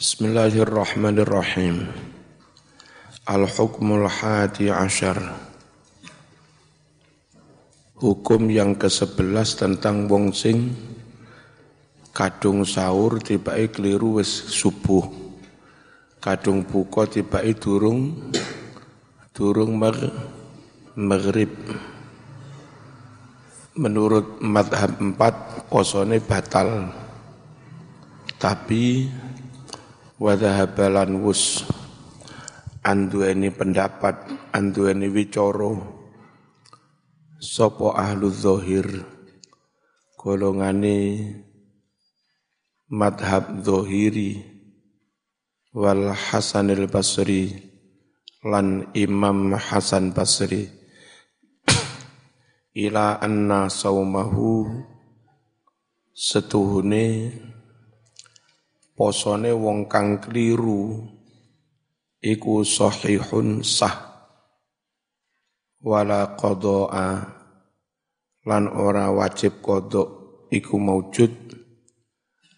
Bismillahirrahmanirrahim. Al-hukmul hadi ashar. Hukum yang ke-11 tentang wong sing kadung sahur tibai keliru wis subuh. Kadung buka tibai durung durung mag, maghrib. Menurut madhab empat posone batal. Tapi wadhahabalan wus. Andueni pendapat andueni wicoro sopo ahlu zohir golongane madhab zohiri wal Hasanil Basri lan Imam Hasan Basri. Ila anna saumahu. Setuhune posone wong kang kliru iku sahihun sah. Wala qada'a lan ora wajib kodok iku maujud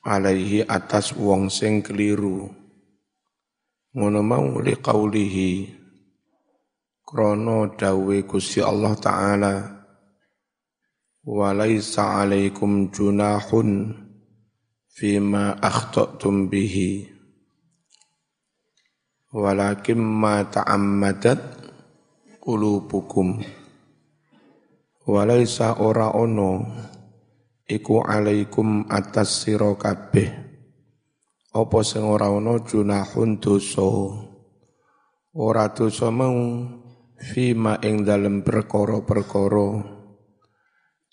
alaihi atas wong sing keliru. Ngono mau li qaulihi krono dawe Gusti Allah taala walaisa alaikum junahun fima akhtatum bihi walakin ma ta'ammadat qulubukum walaisa ora ono iku alaikum atas sira kabeh apa sing ora ono junahun dosa ora dosa mau fima ing dalem perkara-perkara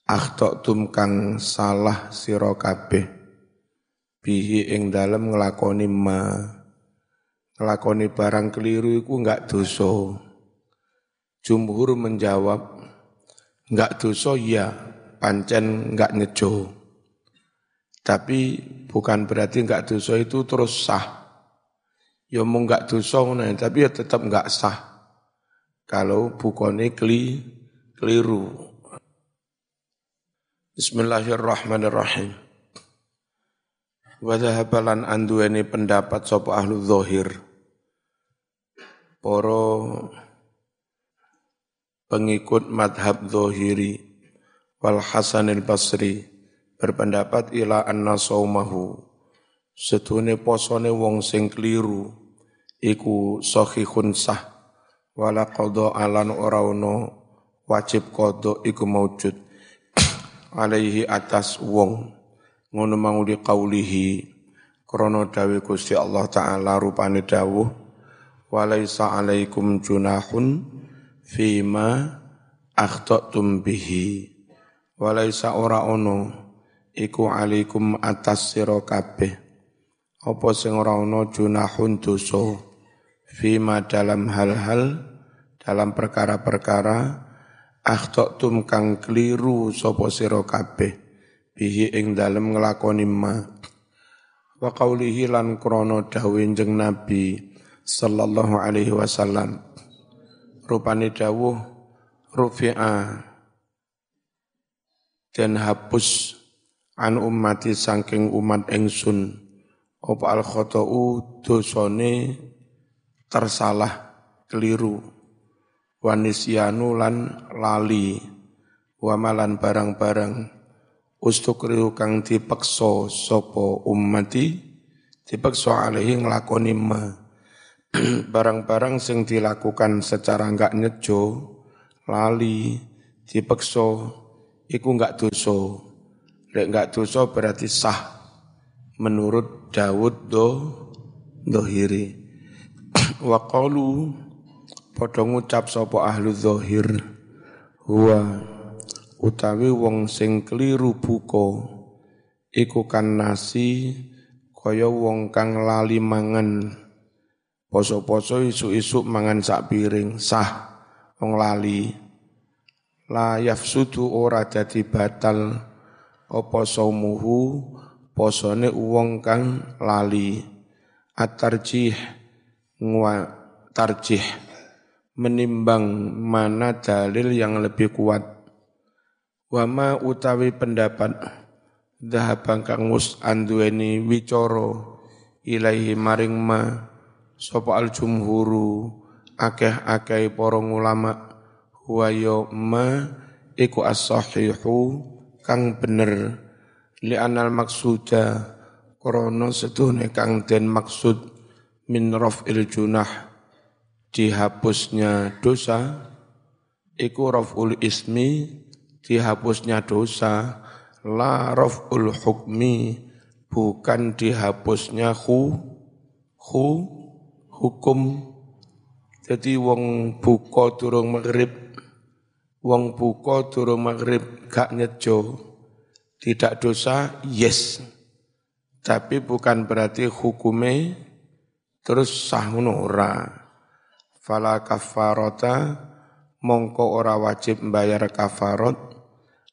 akhtatum kang salah sira kabeh bihi ing dalem nglakoni ma. Nglakoni barang keliru iku enggak dosa. Jumhur menjawab enggak dosa ya pancen enggak nyejo tapi bukan berarti enggak dosa itu terus sah. Ya mau enggak dosa tapi ya tetap enggak sah. Kalau bukone keli, keliru. Bismillahirrahmanirrahim Wadhahabalan andueni pendapat sopo ahlu zohir. Poro pengikut madhab zohiri wal Hasanil Basri berpendapat ila anna saumahu. Setune posone wong sing keliru iku sahihun sah. Wala qada alan ora ono wajib qada iku maujud. Alaihi atas wong ngono mau di qaulihi krana dawe Gusti Allah taala rupane dawuh walaisa alaikum junahun fima akhtatum bihi. Walaisa ora ono iku alaikum atas sira kabeh. Apa sing ora ono junahun dosa fima dalam hal-hal dalam perkara-perkara akhtatum kang keliru sapa sira kabeh bihi ing dalem nglakoni ma. Wa qaulihi lan krana dawuh jeng Nabi sallallahu alaihi wasallam. Rupane dawuh rufi'a dan hapus an ummati saking umat engsun. Apa al khata'u dosane tersalah keliru. Wanisyanu lan lali. Wamalan barang-barang ustukrihu kang dipeksa sapa ummati dipeksa alaihi nglakoni ma barang-barang sing dilakukan secara enggak nyejo lali dipeksa iku enggak dosa. Lek enggak dosa berarti sah menurut Daud do dohiri. Wa qalu padha ngucap ahlu zahir huwa utawi wong sing keliru buka iku kan nasi kaya wong kang lali mangan. Poso-poso isu-isu mangan sak piring sah wong lali. La yafsudu ora dadi batal apa saumuhu posone wong kang lali. Atarjih ngwa tarjih menimbang mana dalil yang lebih kuat Wama utawi pendapat Dahab kang mus andueni wicoro ilaihi maring ma sapa al jumhuru akeh-akeh para ulama huwa ya ma iku as-sahihu kang bener. Li anal maksuda krana sedune kang den maksud min raf'il junah dihapusnya dosa iku raf'ul ismi dihapusnya dosa la raf'ul hukmi bukan dihapusnya hu hu hukum. Jadi wong buka durung maghrib wong buka durung maghrib gak nyejo tidak dosa yes. Tapi bukan berarti hukume terus sah ora. Fala kafarota mongko ora wajib membayar kafarot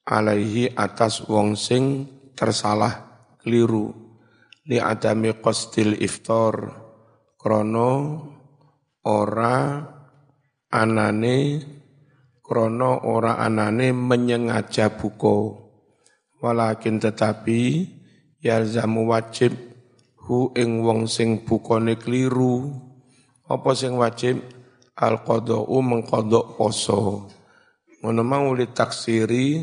alaihi atas wong sing tersalah keliru li adami qasdil iftar krono ora anane krono ora anane menyengaja buko walakin tetapi yalzamu wajib hu ing wong sing bukone kliru apa sing wajib? Al qadau mengkodok poso. Ngono mau taksiri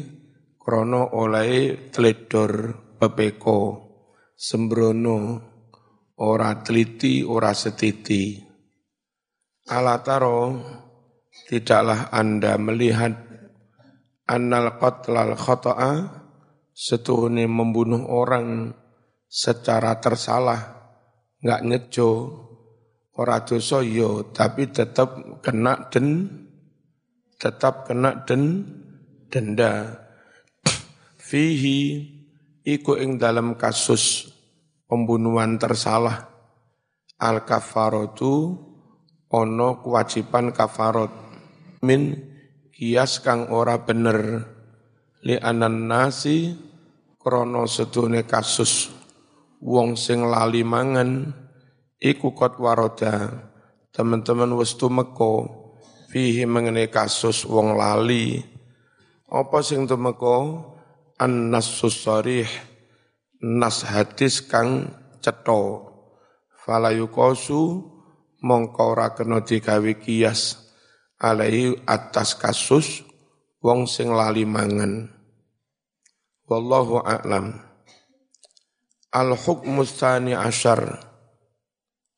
krono oleh teledor pepeko sembrono ora teliti ora setiti alataro tidaklah anda melihat annal qatlal khata'a setuhune membunuh orang secara tersalah, nggak nyejo, ora dosa yo, tapi tetap kena den, tetap kena den, denda. Fihi iku ing dalam kasus pembunuhan tersalah. Al kafarotu ono kewajiban kafarot. Min kias kang ora bener. Li anan nasi krono sedune kasus. Wong sing lali mangan iku kot waroda. Teman-teman wis tumeka fihi mengenai kasus wong lali. Apa sing tumeka an-nassus sarih nas hadis kang cetha. Fala yuqasu mongko ora kena digawe kias alai atas kasus wong sing lali mangan. Wallahu a'lam. Al hukmu tsani asyar.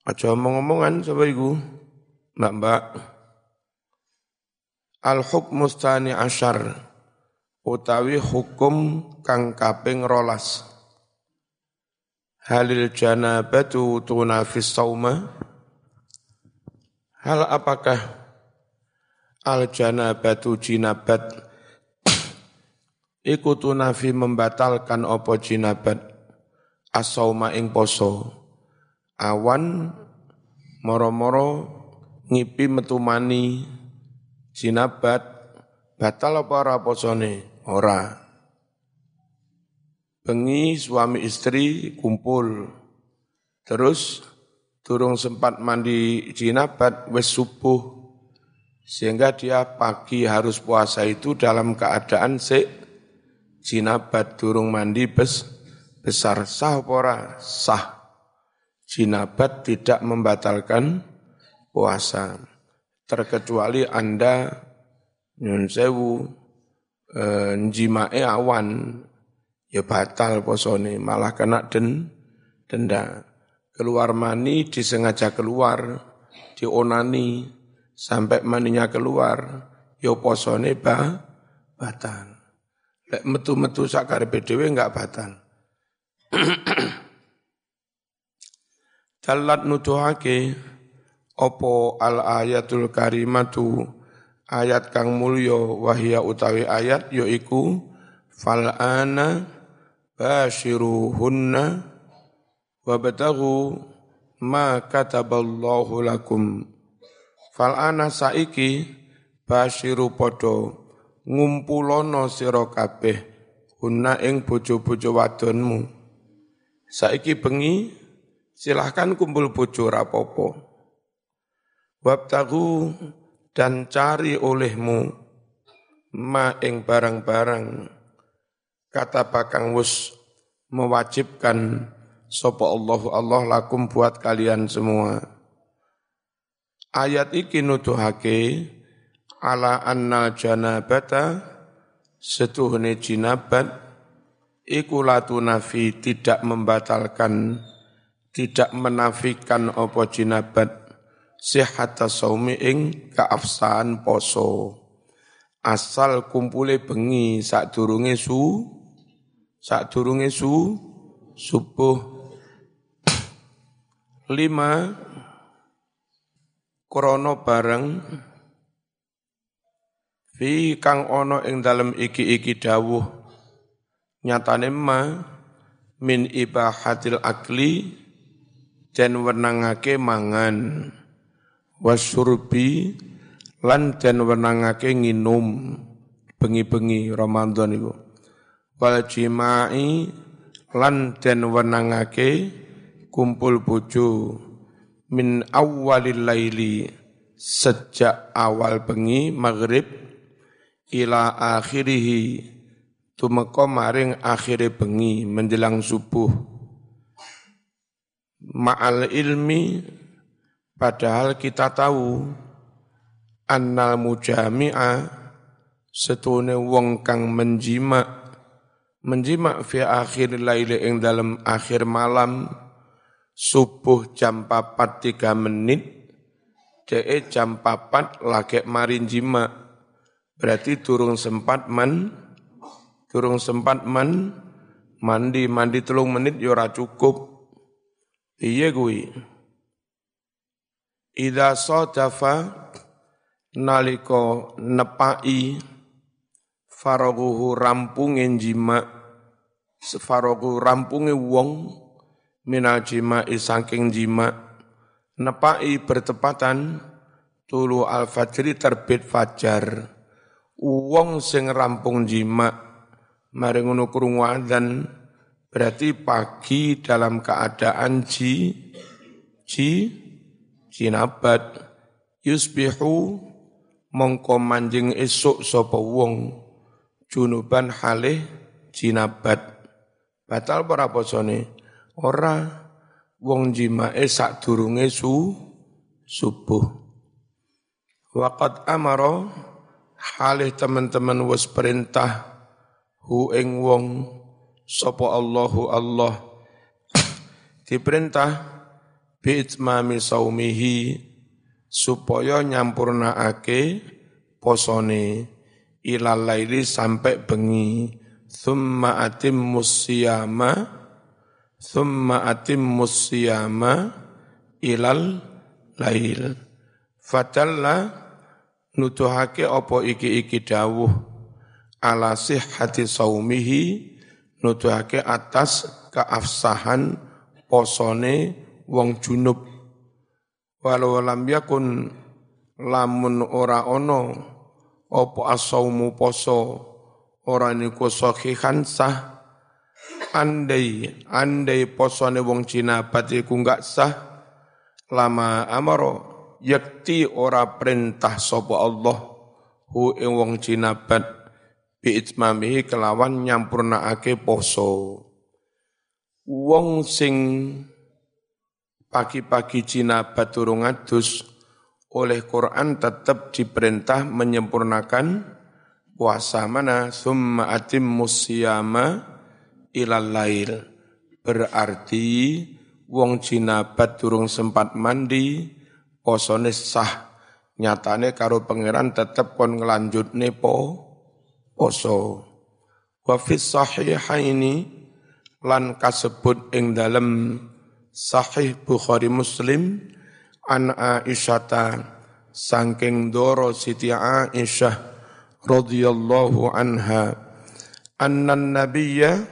Aja omong-omongan sapa iku? Mbak-mbak. Al hukmu tsani asyar utawi hukum kang kaping rolas. Halil janabatu tunafis sauma. Hal apakah al janabatu jinabat? Iku tunafi membatalkan opo jinabat? Asauma ing poso. Awan moro-moro ngipi metumani jinabat batal apa ora posone ora. Bengi suami istri kumpul. Terus turung sempat mandi jinabat wes subuh. Sehingga dia pagi harus puasa itu dalam keadaan se jinabat durung mandi bes, besar sah pora sah. Jinabat tidak membatalkan puasa. Terkecuali Anda nyun sewu e, njimae awan ya batal posone malah kena den denda. Keluar mani disengaja keluar dionani sampai maninya keluar, yo posone ba, batan. Lek metu-metu sakar dhewe enggak batan. Dalat nuduhake opo al ayatul karimatu ayat kang mulyo wahya utawi ayat yaiku fal ana bashiruhunna wabtaghu ma kataballahu lakum Fal ana saiki basyiru padha ngumpulono sira kabeh guna ing bojo-bojo wadonmu. Saiki bengi silahkan kumpul bojo rapopo. Wabtagu dan cari olehmu ma ing barang-barang kata bakang wus mewajibkan sapa Allahu Allah lakum buat kalian semua. Ayat iki nuduhake ala anna janabata setuhne jinabat iku latunafi tidak membatalkan tidak menafikan apa jinabat sihat saumi ing kaafsahan poso. Asal kumpule bengi sak durunge su sak durunge su subuh lima krono bareng fi kang ono ing dalem iki-iki dawuh. Nyatane ma min ibahatil akli dan wenangake mangan wasyurbi lan dan wenangake nginum bengi-bengi Ramadan itu wal jimai lan dan wenangake kumpul bojo min awalil laili sejak awal bengi maghrib ila akhirihi tumeka maring akhire bengi menjelang subuh. Ma'al ilmi padahal kita tahu annal mujami'a setune wong kang menjima menjima fi akhir laili ing dalam akhir malam subuh jam papat tiga menit de jam papat lagi marin jima berarti turun sempat man turun sempat man mandi mandi telung menit yora ya cukup Iya kuwi. Ida sodafa naliko nepai faroguhu rampunge jima farogu rampunge wong minal jima isangking jima nepai bertepatan tulu al fajri terbit fajar wong sing rampung jima maring ngono krungu Berarti pagi dalam keadaan ji, ji, jinabat, yusbihu mongko manjing esuk sapa wong junuban halih jinabat. Batal para posone? Ora wong jimae sak durunge su subuh. Waqat amaro halih teman-teman wis perintah hu ing wong sapa Allahu Allah diperintah bi'itmami saumihi supaya nyampurnaake posone. Ilal laili sampai bengi. Thumma atim musyama thumma atim musyama ilal lail. Fatalla nutuhake opo iki-iki dawuh. Ala sihhati saumihi nuduhake atas keafsahan posone wong junub. Walau lam yakun lamun ora ono opo asaumu poso ora niku sahihan sah andai andai posone wong jinabat iku gak sah lama amaro yakti ora perintah sapa Allah. Hu ing wong jinabat biitmamihi kelawan nyampurnaake poso. Wong sing pagi-pagi Cina baturung adus oleh Quran tetap diperintah menyempurnakan puasa mana summa atim musyama ilal lail. Berarti wong Cina baturung sempat mandi posone sah. Nyatane karo pangeran tetap kon ngelanjut nepo poso. Wa fi sahihaini lan kasebut ing dalem sahih Bukhari Muslim an Aisyata saking doro Siti Aisyah radhiyallahu anha annan nabiyya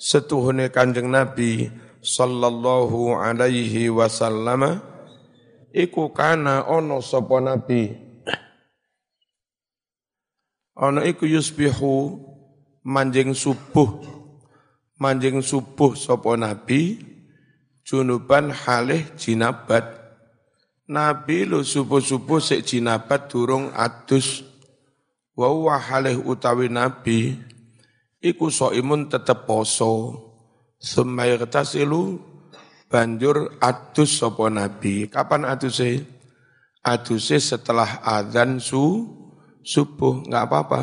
setuhune kanjeng Nabi sallallahu alaihi wasallam iku kana ono sapa nabi? Ana iku yusbihu manjing subuh manjing subuh sapa nabi junuban halih jinabat. Nabi lu subuh-subuh sik jinabat durung adus. Wa huwa halih utawi nabi iku imun tetep poso. Summa silu banjur adus sapa nabi. Kapan aduse? Aduse setelah adzan su subuh nggak apa-apa.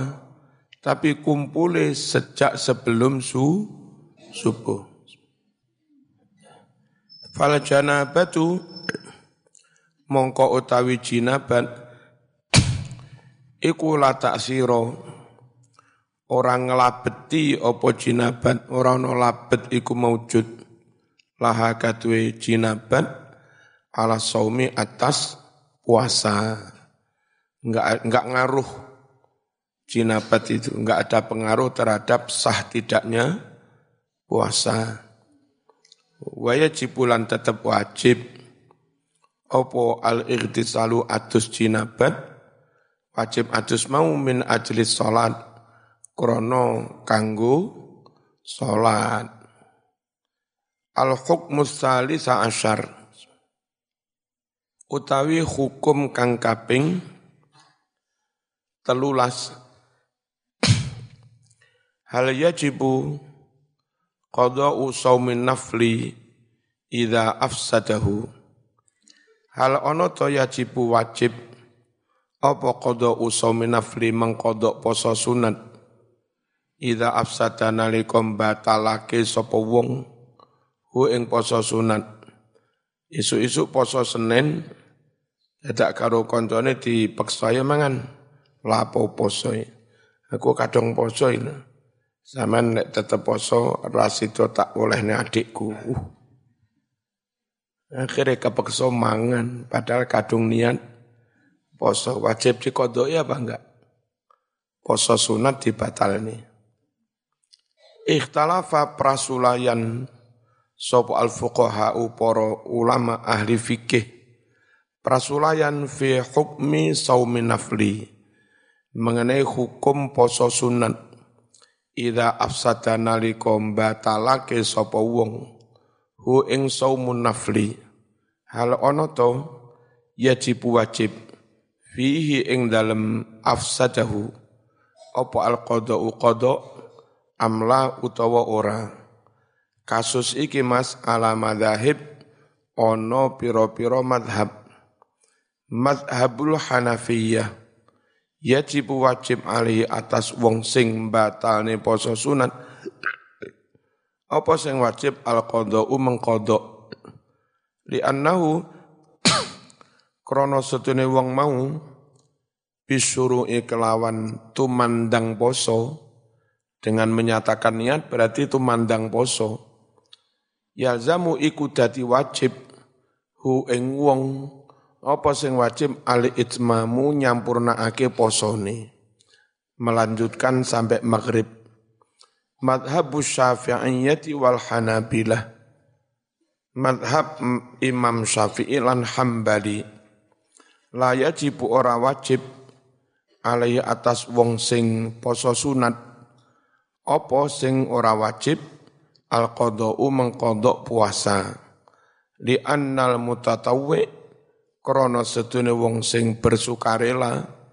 Tapi kumpule sejak sebelum su subuh fal janabatu mongko utawi jinabat iku la taksira orang ngelabeti opo jinabat orang no labet iku maujud laha katwe jinabat ala saumi atas puasa. Enggak enggak ngaruh jinabat itu enggak ada pengaruh terhadap sah tidaknya puasa Waya cipulan tetap wajib. Opo al irtisalu atus jinabat? Wajib atus mau min ajlis sholat Krono kanggo sholat Al hukmus salisa asyar. Utawi hukum kang kaping telulas. Hal yajibu qada'u saumin nafli idza afsadahu. Hal ana to yajibu wajib? Apa qada'u saumin nafli mengkodok poso sunat? Idza afsada nalika batalake sapa wong hu ing poso sunat. Isu-isu poso Senin dadak karo koncone dipeksa ya mangan. Lapo poso aku kadang poso ini Zaman nek tetep poso rasido tak boleh nih adikku. Uh. Akhirnya kepeksa mangan padahal kadung niat poso wajib dikodok ya apa enggak? Poso sunat dibatal nih. Ikhtalafa prasulayan sop al fuqaha poro ulama ahli fikih prasulayan fi hukmi saumin nafli mengenai hukum poso sunat Ida afsada nalika batalake sapa wong hu ing saumun nafli. Hal ana to yajib wajib fihi ing dalem afsadahu. Apa al qada'u qada amla utawa ora. Kasus iki mas ala madzhab ana pira-pira madhab madhabul hanafiyah yajib wajib alih atas wong sing batalne poso sunat. Apa sing wajib? Al qada'u mengqada li annahu krana setune wong mau bisuru'i kelawan tumandang poso. Dengan menyatakan niat berarti tumandang poso. Yalzamu iku dadi wajib hu ing wong apa sing wajib ali itmamu nyampurnaake posone? Melanjutkan sampai maghrib. Madhab syafi'iyati wal hanabilah. Madhab imam syafi'i lan hambali. La yajibu ora wajib alai atas wong sing poso sunat. Apa sing ora wajib? Al qada'u mengkodok puasa. Li annal mutatawwi' krana sedune wong sing bersukarela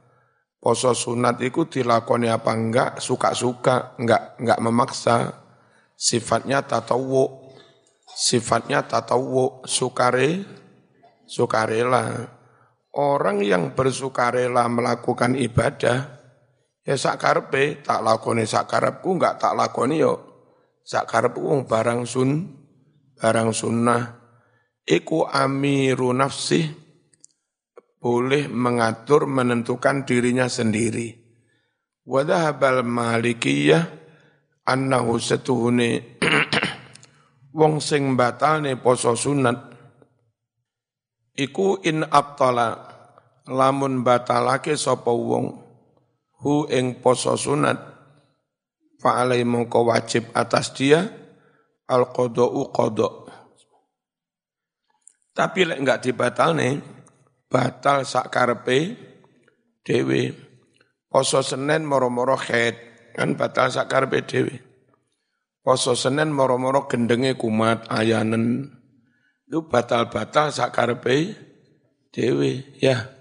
poso sunat iku dilakoni apa enggak suka-suka enggak enggak memaksa. Sifatnya tatawu sifatnya tatawu sukare sukarela. Orang yang bersukarela melakukan ibadah ya sakarpe tak lakoni sakarepku enggak tak lakoni yo. Sakarepku barang sun barang sunnah. Iku amiru nafsih boleh mengatur menentukan dirinya sendiri. Wadahabal malikiyah annahu setuhune wong sing batalne poso sunat iku in abtala lamun batalake sapa wong hu ing poso sunat fa mongko wajib atas dia al qada'u qada tapi lek enggak dibatalne batal sak karepe dhewe. Poso Senin moro-moro khed, kan batal sak karepe dhewe. Poso Senin moro-moro gendenge kumat ayanen. Itu batal-batal sak karepe dhewe, ya.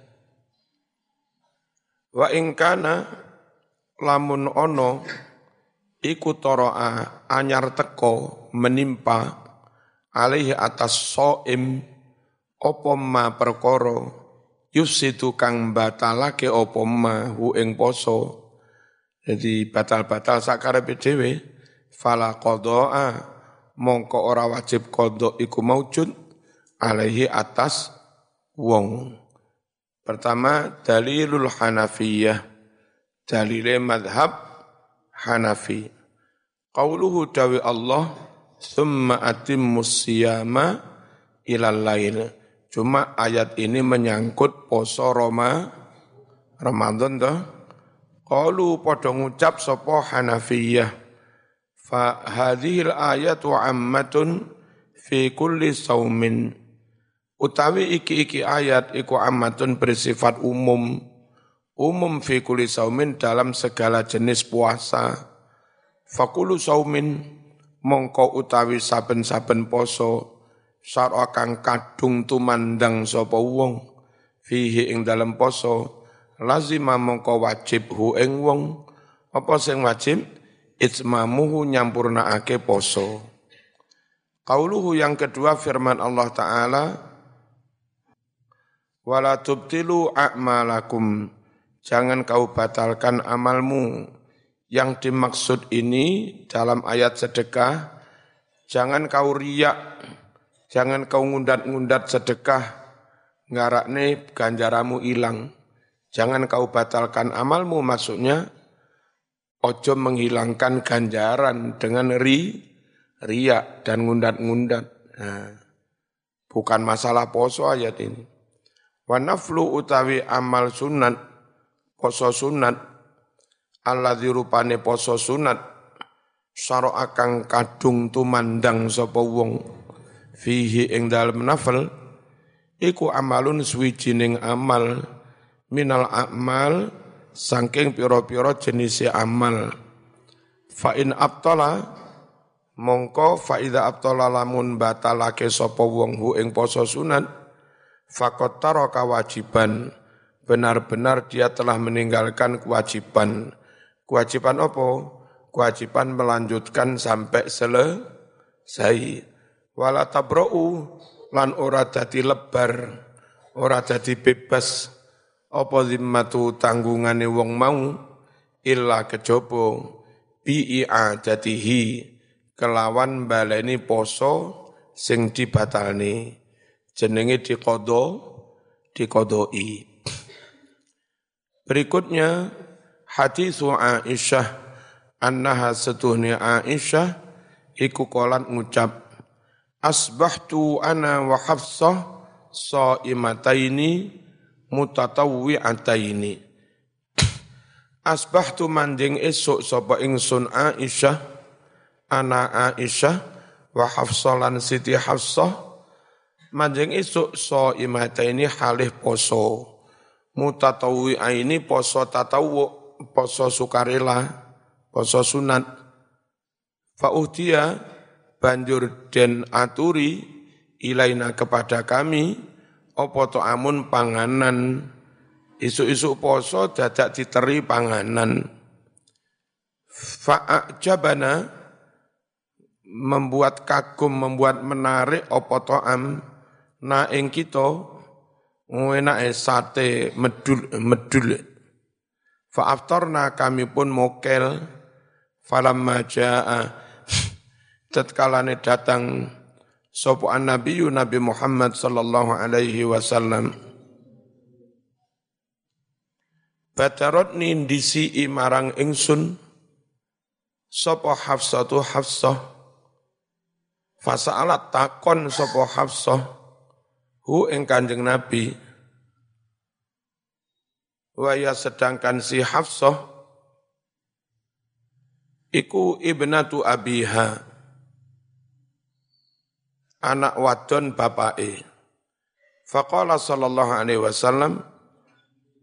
Wa ingkana lamun ono iku toroa anyar teko menimpa alaihi atas soim opo ma perkoro yusitu kang batalake opo ma hu ing poso jadi batal-batal sakarepe dhewe fala qada'a mongko ora wajib qada iku maujud alaihi atas wong. Pertama dalilul Hanafiyah. Dalile madhab Hanafi. Qauluhu dawi Allah summa atimmus siyama ilal lail. Cuma ayat ini menyangkut poso Roma Ramadan toh. Qalu padha ngucap sapa Hanafiyah. Fa hadhil ayatu ammatun fi kulli saumin. Utawi iki-iki ayat iku ammatun bersifat umum. Umum fi kulli saumin dalam segala jenis puasa. Fakulu saumin mongko utawi saben-saben poso sarwa kang kadung tumandang sapa wong fihi ing dalam poso lazima mongko wajib hu ing wong. Apa sing wajib? Itmamuhu nyampurnaake poso. Qauluhu yang kedua firman Allah Ta'ala Wala tubtilu a'malakum. Jangan kau batalkan amalmu. Yang dimaksud ini dalam ayat sedekah Jangan kau riak Jangan kau ngundat-ngundat sedekah Ngarakne ganjaramu hilang Jangan kau batalkan amalmu maksudnya ojo menghilangkan ganjaran dengan ri, riak dan ngundat-ngundat. Nah, bukan masalah poso ayat ini. Wanaflu utawi amal sunat, poso sunat, Allah dirupane poso sunat, saro akang kadung tumandang sapa wong fihi ing dalem nafal iku amalun suwijining amal minal amal saking piro-piro jenis amal. Fa in abtala mongko fa idza abtala lamun batalake sapa wong hu ing poso sunat faqat taraka wajiban. Benar-benar dia telah meninggalkan kewajiban. Kewajiban apa? Kewajiban melanjutkan sampai selesai wala tabra'u lan ora dadi lebar ora dadi bebas. Apa zimmatu tanggungane wong mau? Illa kejaba bi i'adatihi kelawan baleni poso sing dibatalne. Jenenge diqadha diqadoi berikutnya hadis Aisyah annaha setuhni Aisyah iku kolan ngucap asbahtu ana wa hafsah saimataini mutatawwi'ataini. Asbahtu manjing esuk sapa ingsun Aisyah ana Aisyah wa Hafsah lan Siti Hafsah manjing esuk so imataini halih poso. Mutatawwi'aini poso tatawu poso sukarela poso sunat. Fa banjur den aturi ilaina kepada kami apa to amun panganan? Isu-isu poso dadak diteri panganan. Fa'ajabana membuat kagum membuat menarik apa to am na ing kita enake sate medul medul. Fa'aftarna kami pun mokel falamma jaa tatkalane datang Sopo an Nabi Nabi Muhammad sallallahu alaihi wasallam. Batarot nindisi marang ingsun Sopo Hafsatu Hafsah. Fasa'alat takon sopo Hafsah Hu ing kanjeng Nabi. Waya sedangkan si Hafsah Iku ibnatu abiha anak wadon bapake. Faqala sallallahu alaihi wasallam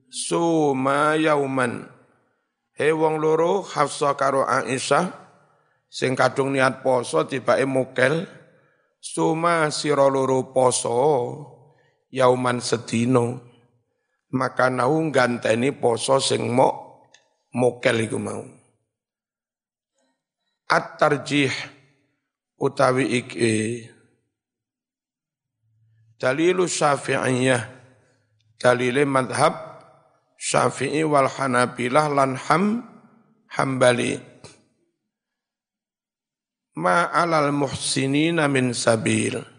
suma yauman. He wong loro Hafsah karo Aisyah sing kadung niat poso tibake mukel suma sira loro poso yauman sedino maka nau ganteni poso sing mok mukel iku mau. At-tarjih utawi iki Dalilu syafi'iyah, dalile madhab syafi'i wal hanabilah lan ham hambali. Ma alal muhsinina min sabil